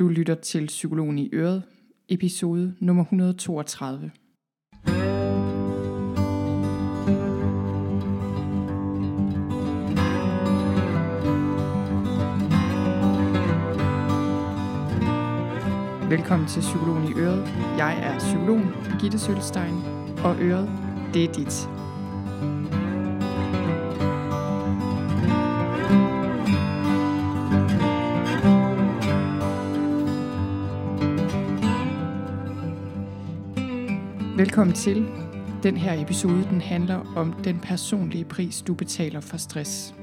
Du lytter til Psykologen i Øret, episode nummer 132. Velkommen til Psykologen i Øret. Jeg er psykologen Gitte Sølstein, og Øret, det er dit. Velkommen til. Den her episode den handler om den personlige pris, du betaler for stress.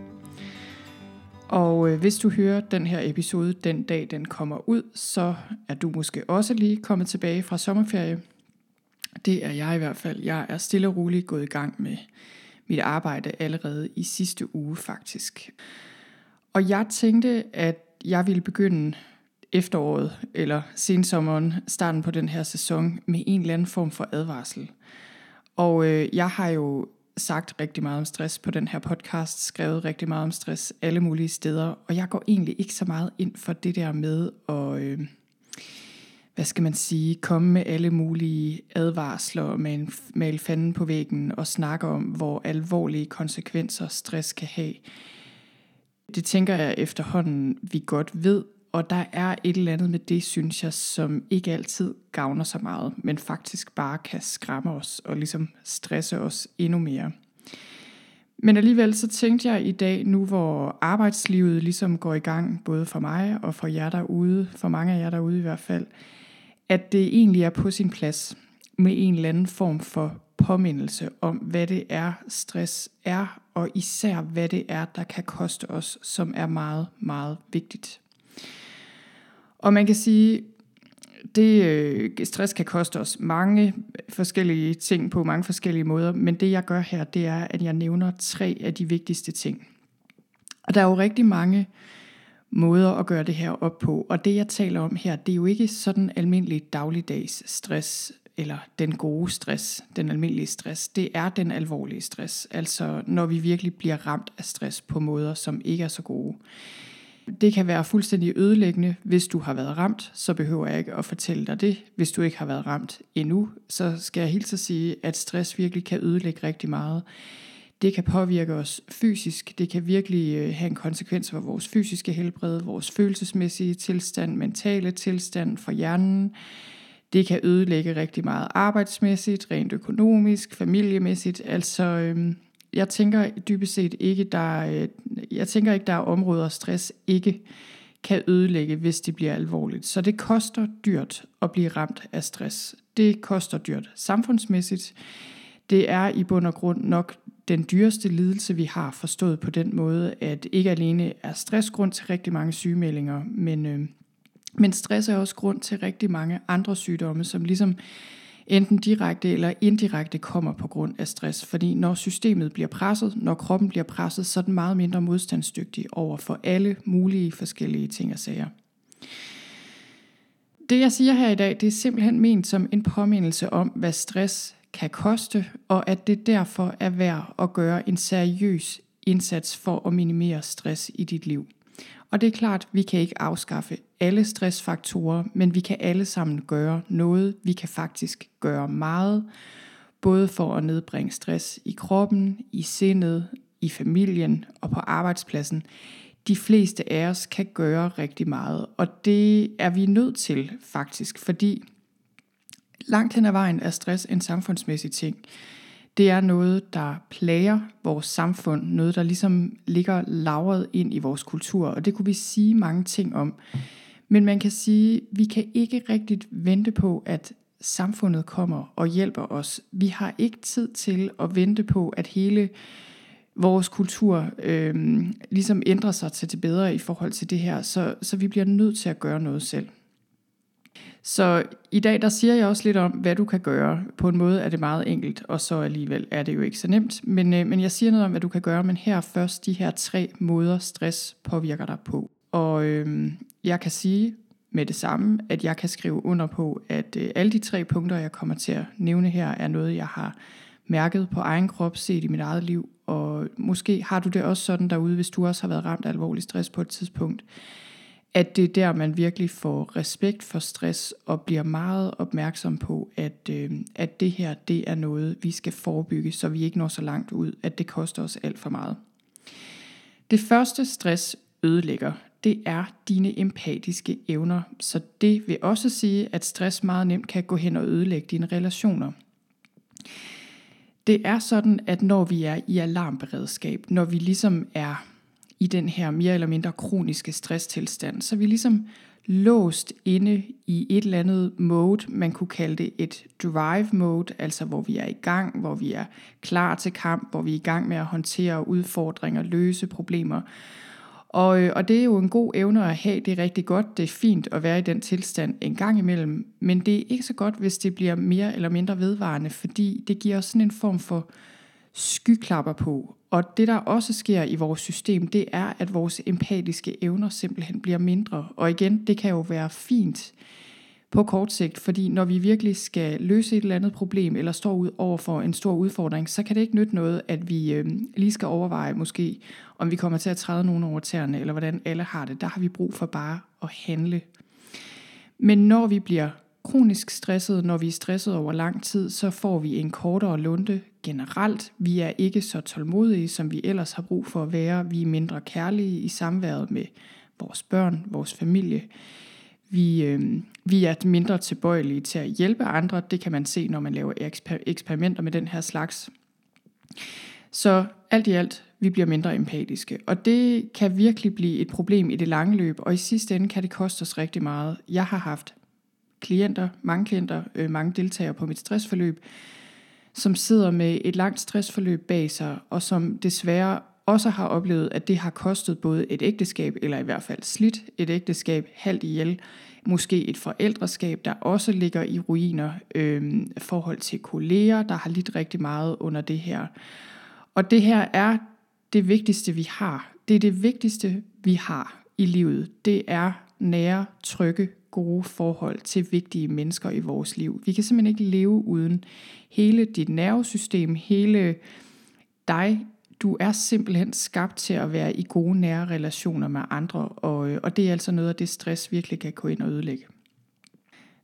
Og øh, hvis du hører den her episode den dag, den kommer ud, så er du måske også lige kommet tilbage fra sommerferie. Det er jeg i hvert fald. Jeg er stille og roligt gået i gang med mit arbejde allerede i sidste uge faktisk. Og jeg tænkte, at jeg ville begynde efteråret eller sensommeren, starten på den her sæson, med en eller anden form for advarsel. Og øh, jeg har jo sagt rigtig meget om stress på den her podcast, skrevet rigtig meget om stress alle mulige steder, og jeg går egentlig ikke så meget ind for det der med at, øh, hvad skal man sige, komme med alle mulige advarsler med en fanden på væggen og snakke om, hvor alvorlige konsekvenser stress kan have. Det tænker jeg efterhånden, vi godt ved, og der er et eller andet med det, synes jeg, som ikke altid gavner så meget, men faktisk bare kan skræmme os og ligesom stresse os endnu mere. Men alligevel så tænkte jeg i dag, nu hvor arbejdslivet ligesom går i gang, både for mig og for jer derude, for mange af jer derude i hvert fald, at det egentlig er på sin plads med en eller anden form for påmindelse om, hvad det er, stress er, og især hvad det er, der kan koste os, som er meget, meget vigtigt. Og man kan sige, det øh, stress kan koste os mange forskellige ting på mange forskellige måder, men det jeg gør her, det er, at jeg nævner tre af de vigtigste ting. Og der er jo rigtig mange måder at gøre det her op på, og det jeg taler om her, det er jo ikke sådan almindelig dagligdags stress, eller den gode stress, den almindelige stress, det er den alvorlige stress, altså når vi virkelig bliver ramt af stress på måder, som ikke er så gode. Det kan være fuldstændig ødelæggende, hvis du har været ramt, så behøver jeg ikke at fortælle dig det. Hvis du ikke har været ramt endnu, så skal jeg helt så sige, at stress virkelig kan ødelægge rigtig meget. Det kan påvirke os fysisk, det kan virkelig øh, have en konsekvens for vores fysiske helbred, vores følelsesmæssige tilstand, mentale tilstand for hjernen. Det kan ødelægge rigtig meget arbejdsmæssigt, rent økonomisk, familiemæssigt. Altså, øhm, jeg tænker dybest set ikke, der, øh, jeg tænker ikke, der er områder, stress ikke kan ødelægge, hvis det bliver alvorligt. Så det koster dyrt at blive ramt af stress. Det koster dyrt samfundsmæssigt. Det er i bund og grund nok den dyreste lidelse, vi har forstået på den måde, at ikke alene er stress grund til rigtig mange sygemeldinger, men, øh, men stress er også grund til rigtig mange andre sygdomme, som ligesom enten direkte eller indirekte kommer på grund af stress. Fordi når systemet bliver presset, når kroppen bliver presset, så er den meget mindre modstandsdygtig over for alle mulige forskellige ting og sager. Det jeg siger her i dag, det er simpelthen ment som en påmindelse om, hvad stress kan koste, og at det derfor er værd at gøre en seriøs indsats for at minimere stress i dit liv. Og det er klart, vi kan ikke afskaffe alle stressfaktorer, men vi kan alle sammen gøre noget. Vi kan faktisk gøre meget, både for at nedbringe stress i kroppen, i sindet, i familien og på arbejdspladsen. De fleste af os kan gøre rigtig meget, og det er vi nødt til faktisk, fordi langt hen ad vejen er stress en samfundsmæssig ting det er noget, der plager vores samfund, noget, der ligesom ligger lavret ind i vores kultur, og det kunne vi sige mange ting om. Men man kan sige, vi kan ikke rigtigt vente på, at samfundet kommer og hjælper os. Vi har ikke tid til at vente på, at hele vores kultur øh, ligesom ændrer sig til det bedre i forhold til det her, så, så vi bliver nødt til at gøre noget selv. Så i dag der siger jeg også lidt om, hvad du kan gøre. På en måde er det meget enkelt, og så alligevel er det jo ikke så nemt. Men, øh, men jeg siger noget om, hvad du kan gøre, men her først de her tre måder, stress påvirker dig på. Og øh, jeg kan sige med det samme, at jeg kan skrive under på, at øh, alle de tre punkter, jeg kommer til at nævne her, er noget, jeg har mærket på egen krop, set i mit eget liv. Og måske har du det også sådan derude, hvis du også har været ramt af alvorlig stress på et tidspunkt at det er der, man virkelig får respekt for stress og bliver meget opmærksom på, at, øh, at det her, det er noget, vi skal forebygge, så vi ikke når så langt ud, at det koster os alt for meget. Det første stress ødelægger, det er dine empatiske evner. Så det vil også sige, at stress meget nemt kan gå hen og ødelægge dine relationer. Det er sådan, at når vi er i alarmberedskab, når vi ligesom er i den her mere eller mindre kroniske stresstilstand, så er vi ligesom låst inde i et eller andet mode, man kunne kalde det et drive mode, altså hvor vi er i gang, hvor vi er klar til kamp, hvor vi er i gang med at håndtere udfordringer, løse problemer. Og, øh, og det er jo en god evne at have, det er rigtig godt, det er fint at være i den tilstand en gang imellem, men det er ikke så godt, hvis det bliver mere eller mindre vedvarende, fordi det giver os sådan en form for skyklapper på. Og det der også sker i vores system, det er, at vores empatiske evner simpelthen bliver mindre. Og igen, det kan jo være fint på kort sigt, fordi når vi virkelig skal løse et eller andet problem, eller står ud over for en stor udfordring, så kan det ikke nytte noget, at vi øh, lige skal overveje måske, om vi kommer til at træde nogen over tæerne, eller hvordan alle har det. Der har vi brug for bare at handle. Men når vi bliver kronisk stresset, når vi er stresset over lang tid, så får vi en kortere lunte generelt. Vi er ikke så tålmodige, som vi ellers har brug for at være. Vi er mindre kærlige i samværet med vores børn, vores familie. Vi, øh, vi er mindre tilbøjelige til at hjælpe andre. Det kan man se, når man laver eksper- eksperimenter med den her slags. Så alt i alt, vi bliver mindre empatiske. Og det kan virkelig blive et problem i det lange løb, og i sidste ende kan det koste os rigtig meget. Jeg har haft klienter, mange klienter, øh, mange deltagere på mit stressforløb, som sidder med et langt stressforløb bag sig, og som desværre også har oplevet, at det har kostet både et ægteskab, eller i hvert fald slidt et ægteskab halvt ihjel, måske et forældreskab, der også ligger i ruiner, øh, forhold til kolleger, der har lidt rigtig meget under det her. Og det her er det vigtigste, vi har. Det er det vigtigste, vi har i livet. Det er nære, trygge, gode forhold til vigtige mennesker i vores liv. Vi kan simpelthen ikke leve uden hele dit nervesystem, hele dig. Du er simpelthen skabt til at være i gode nære relationer med andre, og, øh, og det er altså noget af det stress virkelig kan gå ind og ødelægge.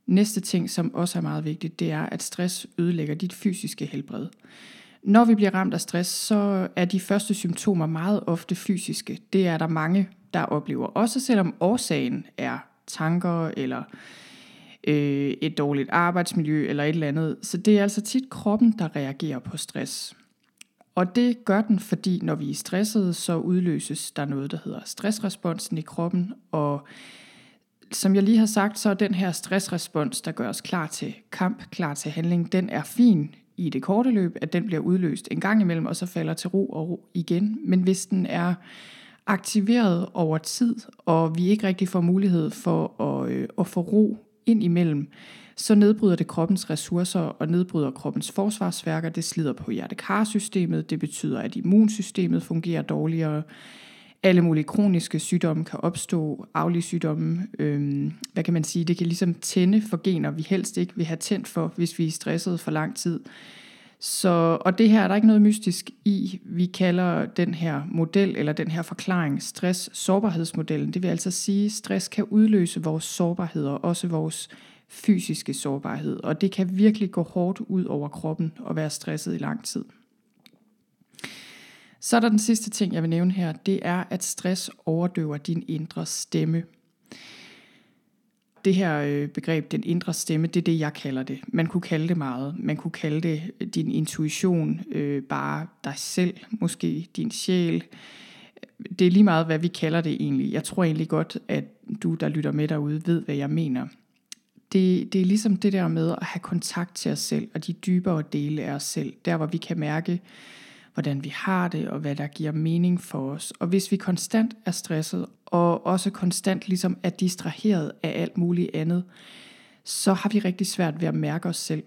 Næste ting, som også er meget vigtigt, det er, at stress ødelægger dit fysiske helbred. Når vi bliver ramt af stress, så er de første symptomer meget ofte fysiske. Det er der mange, der oplever. Også selvom årsagen er tanker eller øh, et dårligt arbejdsmiljø eller et eller andet. Så det er altså tit kroppen, der reagerer på stress. Og det gør den, fordi når vi er stressede, så udløses der noget, der hedder stressresponsen i kroppen. Og som jeg lige har sagt, så er den her stressrespons, der gør os klar til kamp, klar til handling, den er fin i det korte løb, at den bliver udløst en gang imellem, og så falder til ro og ro igen. Men hvis den er aktiveret over tid, og vi ikke rigtig får mulighed for at, øh, at få ro ind imellem, så nedbryder det kroppens ressourcer og nedbryder kroppens forsvarsværker. Det slider på hjertekarsystemet, det betyder, at immunsystemet fungerer dårligere. Alle mulige kroniske sygdomme kan opstå, aflige sygdomme, øhm, hvad kan man sige, det kan ligesom tænde for gener, vi helst ikke vil have tændt for, hvis vi er stresset for lang tid. Så, og det her er der ikke noget mystisk i. Vi kalder den her model, eller den her forklaring, stress-sårbarhedsmodellen. Det vil altså sige, at stress kan udløse vores sårbarheder, også vores fysiske sårbarhed. Og det kan virkelig gå hårdt ud over kroppen at være stresset i lang tid. Så er der den sidste ting, jeg vil nævne her. Det er, at stress overdøver din indre stemme det her øh, begreb, den indre stemme, det er det, jeg kalder det. Man kunne kalde det meget. Man kunne kalde det øh, din intuition, øh, bare dig selv, måske din sjæl. Det er lige meget, hvad vi kalder det egentlig. Jeg tror egentlig godt, at du, der lytter med derude, ved, hvad jeg mener. Det, det er ligesom det der med at have kontakt til os selv, og de dybere dele af os selv. Der, hvor vi kan mærke, hvordan vi har det, og hvad der giver mening for os. Og hvis vi konstant er stresset, og også konstant ligesom er distraheret af alt muligt andet, så har vi rigtig svært ved at mærke os selv.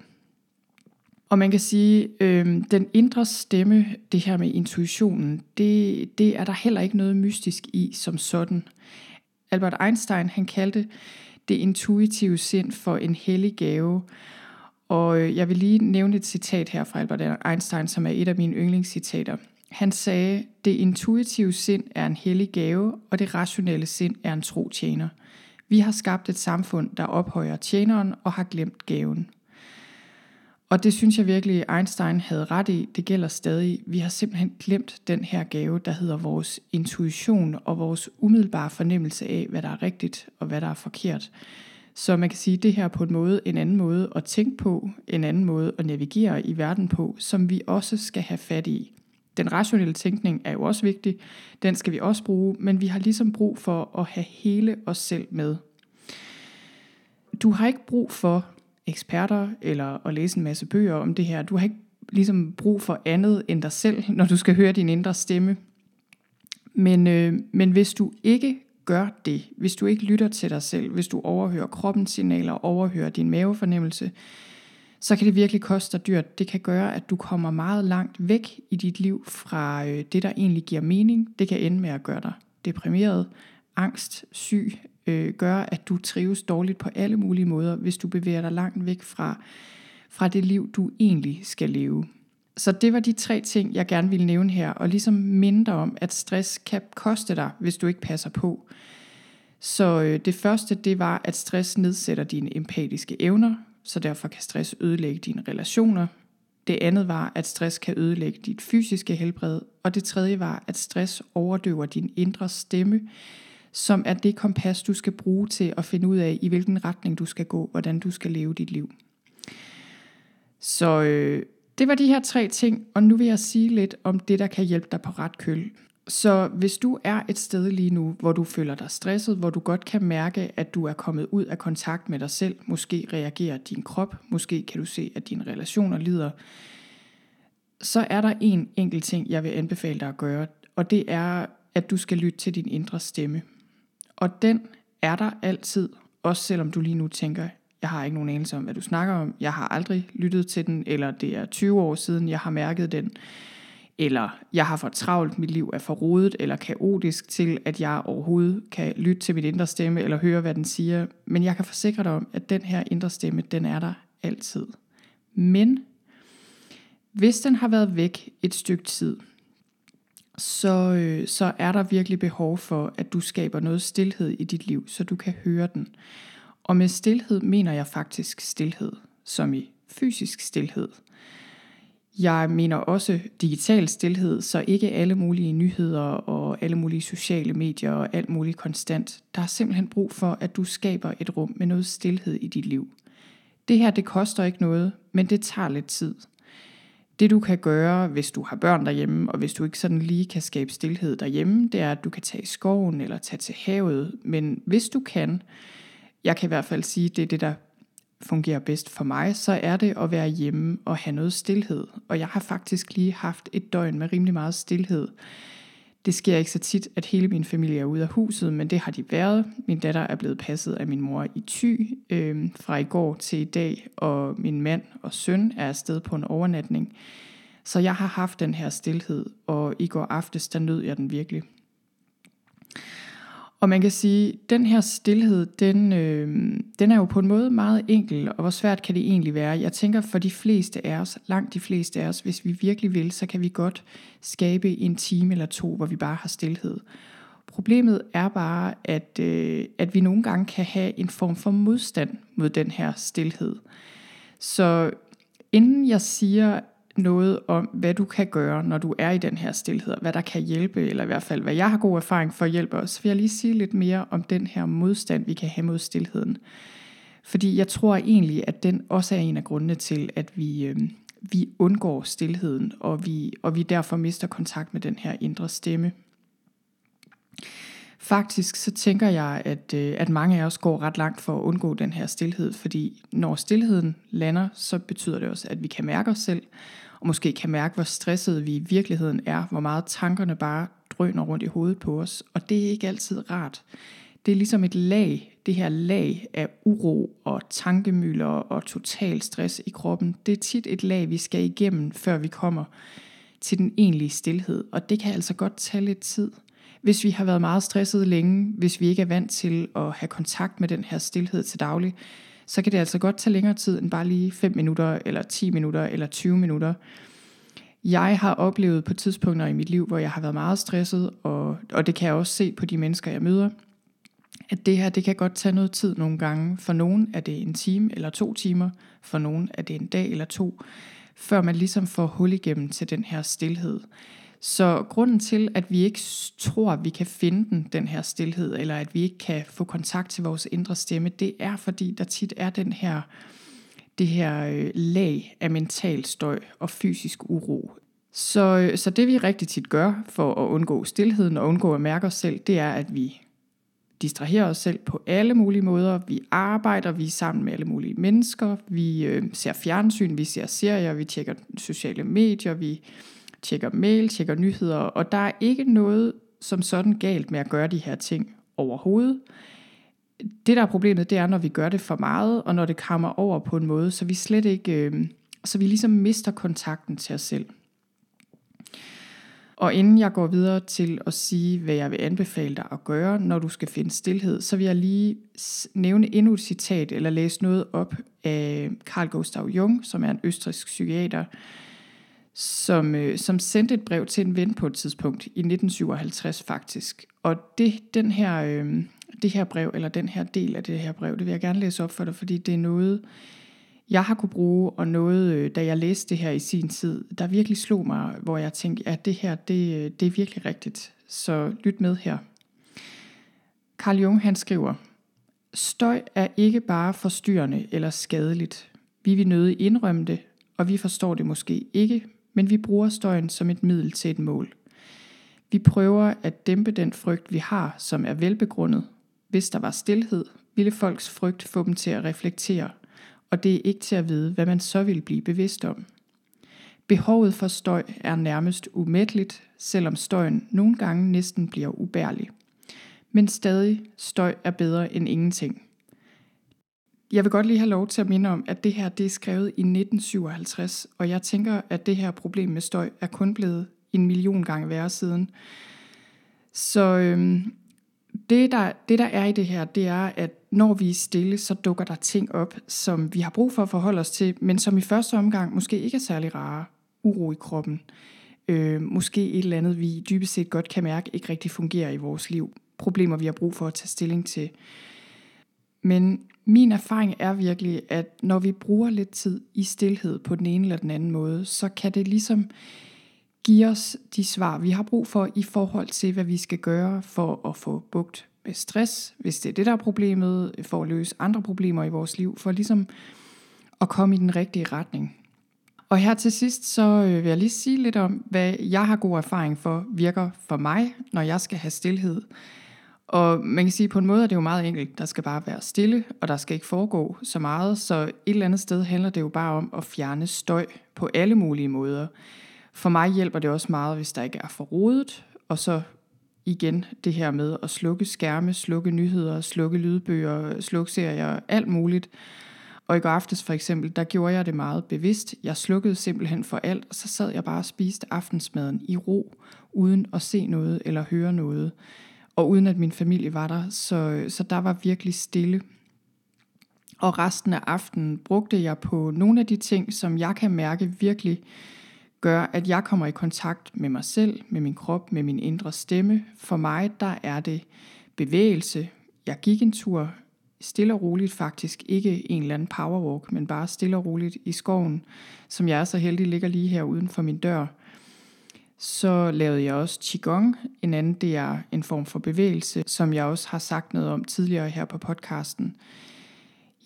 Og man kan sige, øh, den indre stemme, det her med intuitionen, det, det er der heller ikke noget mystisk i som sådan. Albert Einstein, han kaldte det intuitive sind for en hellig gave, og øh, jeg vil lige nævne et citat her fra Albert Einstein, som er et af mine yndlingscitater. Han sagde, det intuitive sind er en hellig gave, og det rationelle sind er en tro tjener. Vi har skabt et samfund, der ophøjer tjeneren og har glemt gaven. Og det synes jeg virkelig, Einstein havde ret i. Det gælder stadig. Vi har simpelthen glemt den her gave, der hedder vores intuition og vores umiddelbare fornemmelse af, hvad der er rigtigt og hvad der er forkert. Så man kan sige, at det her på en måde, en anden måde at tænke på, en anden måde at navigere i verden på, som vi også skal have fat i. Den rationelle tænkning er jo også vigtig, den skal vi også bruge, men vi har ligesom brug for at have hele os selv med. Du har ikke brug for eksperter eller at læse en masse bøger om det her. Du har ikke ligesom brug for andet end dig selv, når du skal høre din indre stemme. Men, øh, men hvis du ikke gør det, hvis du ikke lytter til dig selv, hvis du overhører kroppens signaler, overhører din mavefornemmelse, så kan det virkelig koste dig dyrt. Det kan gøre, at du kommer meget langt væk i dit liv fra øh, det, der egentlig giver mening. Det kan ende med at gøre dig deprimeret, angst, syg, øh, gør, at du trives dårligt på alle mulige måder, hvis du bevæger dig langt væk fra, fra det liv, du egentlig skal leve. Så det var de tre ting, jeg gerne ville nævne her, og ligesom minde om, at stress kan koste dig, hvis du ikke passer på. Så øh, det første, det var, at stress nedsætter dine empatiske evner, så derfor kan stress ødelægge dine relationer. Det andet var, at stress kan ødelægge dit fysiske helbred. Og det tredje var, at stress overdøver din indre stemme, som er det kompas, du skal bruge til at finde ud af, i hvilken retning du skal gå, hvordan du skal leve dit liv. Så øh, det var de her tre ting, og nu vil jeg sige lidt om det, der kan hjælpe dig på ret køl. Så hvis du er et sted lige nu, hvor du føler dig stresset, hvor du godt kan mærke, at du er kommet ud af kontakt med dig selv, måske reagerer din krop, måske kan du se, at dine relationer lider, så er der en enkelt ting, jeg vil anbefale dig at gøre, og det er, at du skal lytte til din indre stemme. Og den er der altid, også selvom du lige nu tænker, jeg har ikke nogen anelse om, hvad du snakker om, jeg har aldrig lyttet til den, eller det er 20 år siden, jeg har mærket den, eller jeg har for travlt, mit liv er for rodet eller kaotisk til, at jeg overhovedet kan lytte til mit indre stemme eller høre, hvad den siger. Men jeg kan forsikre dig om, at den her indre stemme, den er der altid. Men hvis den har været væk et stykke tid, så, øh, så er der virkelig behov for, at du skaber noget stillhed i dit liv, så du kan høre den. Og med stillhed mener jeg faktisk stillhed, som i fysisk stillhed. Jeg mener også digital stillhed, så ikke alle mulige nyheder og alle mulige sociale medier og alt muligt konstant. Der er simpelthen brug for, at du skaber et rum med noget stillhed i dit liv. Det her, det koster ikke noget, men det tager lidt tid. Det du kan gøre, hvis du har børn derhjemme, og hvis du ikke sådan lige kan skabe stillhed derhjemme, det er, at du kan tage i skoven eller tage til havet. Men hvis du kan, jeg kan i hvert fald sige, det er det, der fungerer bedst for mig, så er det at være hjemme og have noget stillhed. Og jeg har faktisk lige haft et døgn med rimelig meget stillhed. Det sker ikke så tit, at hele min familie er ude af huset, men det har de været. Min datter er blevet passet af min mor i Thy øh, fra i går til i dag, og min mand og søn er afsted på en overnatning. Så jeg har haft den her stillhed, og i går aftes, der nød jeg den virkelig. Og man kan sige, at den her stillhed, den, øh, den er jo på en måde meget enkel, og hvor svært kan det egentlig være? Jeg tænker for de fleste af os, langt de fleste af os, hvis vi virkelig vil, så kan vi godt skabe en time eller to, hvor vi bare har stillhed. Problemet er bare, at, øh, at vi nogle gange kan have en form for modstand mod den her stillhed. Så inden jeg siger, noget om, hvad du kan gøre, når du er i den her stillhed, hvad der kan hjælpe, eller i hvert fald, hvad jeg har god erfaring for at hjælpe os, vil jeg lige sige lidt mere om den her modstand, vi kan have mod stillheden. Fordi jeg tror egentlig, at den også er en af grundene til, at vi, øh, vi undgår stillheden, og vi, og vi derfor mister kontakt med den her indre stemme. Faktisk så tænker jeg, at, øh, at mange af os går ret langt for at undgå den her stillhed, fordi når stillheden lander, så betyder det også, at vi kan mærke os selv, og måske kan mærke, hvor stressede vi i virkeligheden er, hvor meget tankerne bare drøner rundt i hovedet på os, og det er ikke altid rart. Det er ligesom et lag, det her lag af uro og tankemøller og total stress i kroppen. Det er tit et lag, vi skal igennem, før vi kommer til den egentlige stillhed, og det kan altså godt tage lidt tid. Hvis vi har været meget stresset længe, hvis vi ikke er vant til at have kontakt med den her stillhed til daglig, så kan det altså godt tage længere tid end bare lige 5 minutter, eller 10 minutter, eller 20 minutter. Jeg har oplevet på tidspunkter i mit liv, hvor jeg har været meget stresset, og, og det kan jeg også se på de mennesker, jeg møder, at det her, det kan godt tage noget tid nogle gange. For nogen er det en time eller to timer, for nogen er det en dag eller to, før man ligesom får hul igennem til den her stillhed. Så grunden til, at vi ikke tror, at vi kan finde den, den her stillhed, eller at vi ikke kan få kontakt til vores indre stemme, det er fordi, der tit er den her, det her øh, lag af mental støj og fysisk uro. Så, øh, så det vi rigtig tit gør for at undgå stillheden og undgå at mærke os selv, det er, at vi distraherer os selv på alle mulige måder. Vi arbejder, vi er sammen med alle mulige mennesker, vi øh, ser fjernsyn, vi ser serier, vi tjekker sociale medier, vi tjekker mail, tjekker nyheder, og der er ikke noget som sådan galt med at gøre de her ting overhovedet. Det der er problemet, det er, når vi gør det for meget, og når det kommer over på en måde, så vi slet ikke, øh, så vi ligesom mister kontakten til os selv. Og inden jeg går videre til at sige, hvad jeg vil anbefale dig at gøre, når du skal finde stillhed, så vil jeg lige nævne endnu et citat, eller læse noget op af Carl Gustav Jung, som er en østrisk psykiater, som, øh, som sendte et brev til en ven på et tidspunkt, i 1957 faktisk. Og det, den her, øh, det her brev, eller den her del af det her brev, det vil jeg gerne læse op for dig, fordi det er noget, jeg har kunne bruge, og noget, øh, da jeg læste det her i sin tid, der virkelig slog mig, hvor jeg tænkte, at det her, det, øh, det er virkelig rigtigt. Så lyt med her. Carl Jung han skriver, Støj er ikke bare forstyrrende eller skadeligt. Vi vil nødig indrømme det, og vi forstår det måske ikke, men vi bruger støjen som et middel til et mål. Vi prøver at dæmpe den frygt, vi har, som er velbegrundet. Hvis der var stillhed, ville folks frygt få dem til at reflektere, og det er ikke til at vide, hvad man så vil blive bevidst om. Behovet for støj er nærmest umætteligt, selvom støjen nogle gange næsten bliver ubærlig. Men stadig, støj er bedre end ingenting. Jeg vil godt lige have lov til at minde om, at det her det er skrevet i 1957, og jeg tænker, at det her problem med støj er kun blevet en million gange værre siden. Så øhm, det, der, det, der er i det her, det er, at når vi er stille, så dukker der ting op, som vi har brug for at forholde os til, men som i første omgang måske ikke er særlig rare. Uro i kroppen. Øh, måske et eller andet, vi dybest set godt kan mærke, ikke rigtig fungerer i vores liv. Problemer, vi har brug for at tage stilling til. Men min erfaring er virkelig, at når vi bruger lidt tid i stillhed på den ene eller den anden måde, så kan det ligesom give os de svar, vi har brug for i forhold til, hvad vi skal gøre for at få bugt med stress, hvis det er det, der er problemet, for at løse andre problemer i vores liv, for ligesom at komme i den rigtige retning. Og her til sidst, så øh, vil jeg lige sige lidt om, hvad jeg har god erfaring for virker for mig, når jeg skal have stillhed. Og man kan sige, at på en måde er det jo meget enkelt. Der skal bare være stille, og der skal ikke foregå så meget. Så et eller andet sted handler det jo bare om at fjerne støj på alle mulige måder. For mig hjælper det også meget, hvis der ikke er for rodet, og så igen det her med at slukke skærme, slukke nyheder, slukke lydbøger, slukke serier, alt muligt. Og i går aftes for eksempel, der gjorde jeg det meget bevidst. Jeg slukkede simpelthen for alt, og så sad jeg bare og spiste aftensmaden i ro, uden at se noget eller høre noget. Og uden at min familie var der, så, så der var virkelig stille. Og resten af aftenen brugte jeg på nogle af de ting, som jeg kan mærke virkelig gør, at jeg kommer i kontakt med mig selv, med min krop, med min indre stemme. For mig, der er det bevægelse. Jeg gik en tur stille og roligt faktisk, ikke en eller anden powerwalk, men bare stille og roligt i skoven, som jeg er så heldig ligger lige her uden for min dør. Så lavede jeg også Qigong, en anden det er en form for bevægelse, som jeg også har sagt noget om tidligere her på podcasten.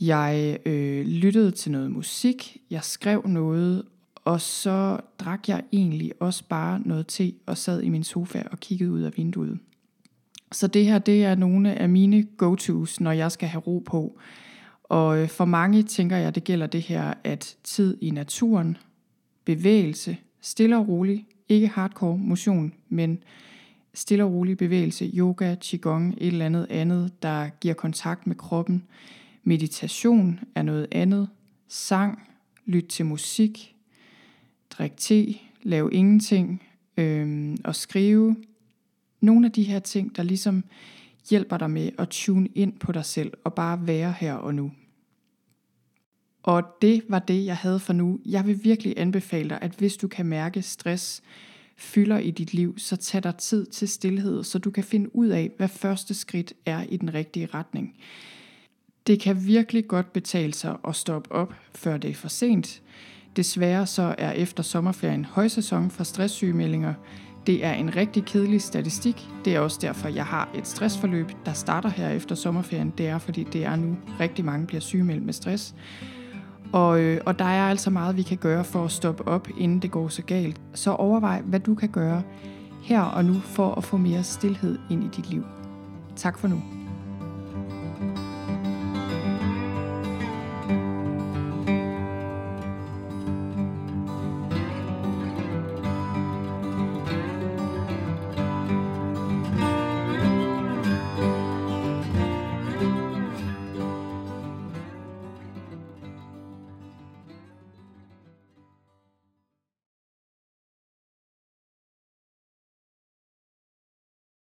Jeg øh, lyttede til noget musik, jeg skrev noget, og så drak jeg egentlig også bare noget te og sad i min sofa og kiggede ud af vinduet. Så det her, det er nogle af mine go-tos, når jeg skal have ro på. Og øh, for mange tænker jeg, det gælder det her, at tid i naturen, bevægelse, stille og rolig, ikke hardcore motion, men stille og rolig bevægelse, yoga, qigong, et eller andet andet, der giver kontakt med kroppen. Meditation er noget andet. Sang, lyt til musik, drik te, lav ingenting øh, og skrive. Nogle af de her ting, der ligesom hjælper dig med at tune ind på dig selv og bare være her og nu. Og det var det, jeg havde for nu. Jeg vil virkelig anbefale dig, at hvis du kan mærke stress fylder i dit liv, så tag dig tid til stillhed, så du kan finde ud af, hvad første skridt er i den rigtige retning. Det kan virkelig godt betale sig at stoppe op, før det er for sent. Desværre så er efter sommerferien højsæson for stresssygemeldinger. Det er en rigtig kedelig statistik. Det er også derfor, jeg har et stressforløb, der starter her efter sommerferien. Det er, fordi det er nu rigtig mange bliver sygemeldt med stress. Og, øh, og der er altså meget, vi kan gøre for at stoppe op, inden det går så galt. Så overvej, hvad du kan gøre her og nu for at få mere stillhed ind i dit liv. Tak for nu.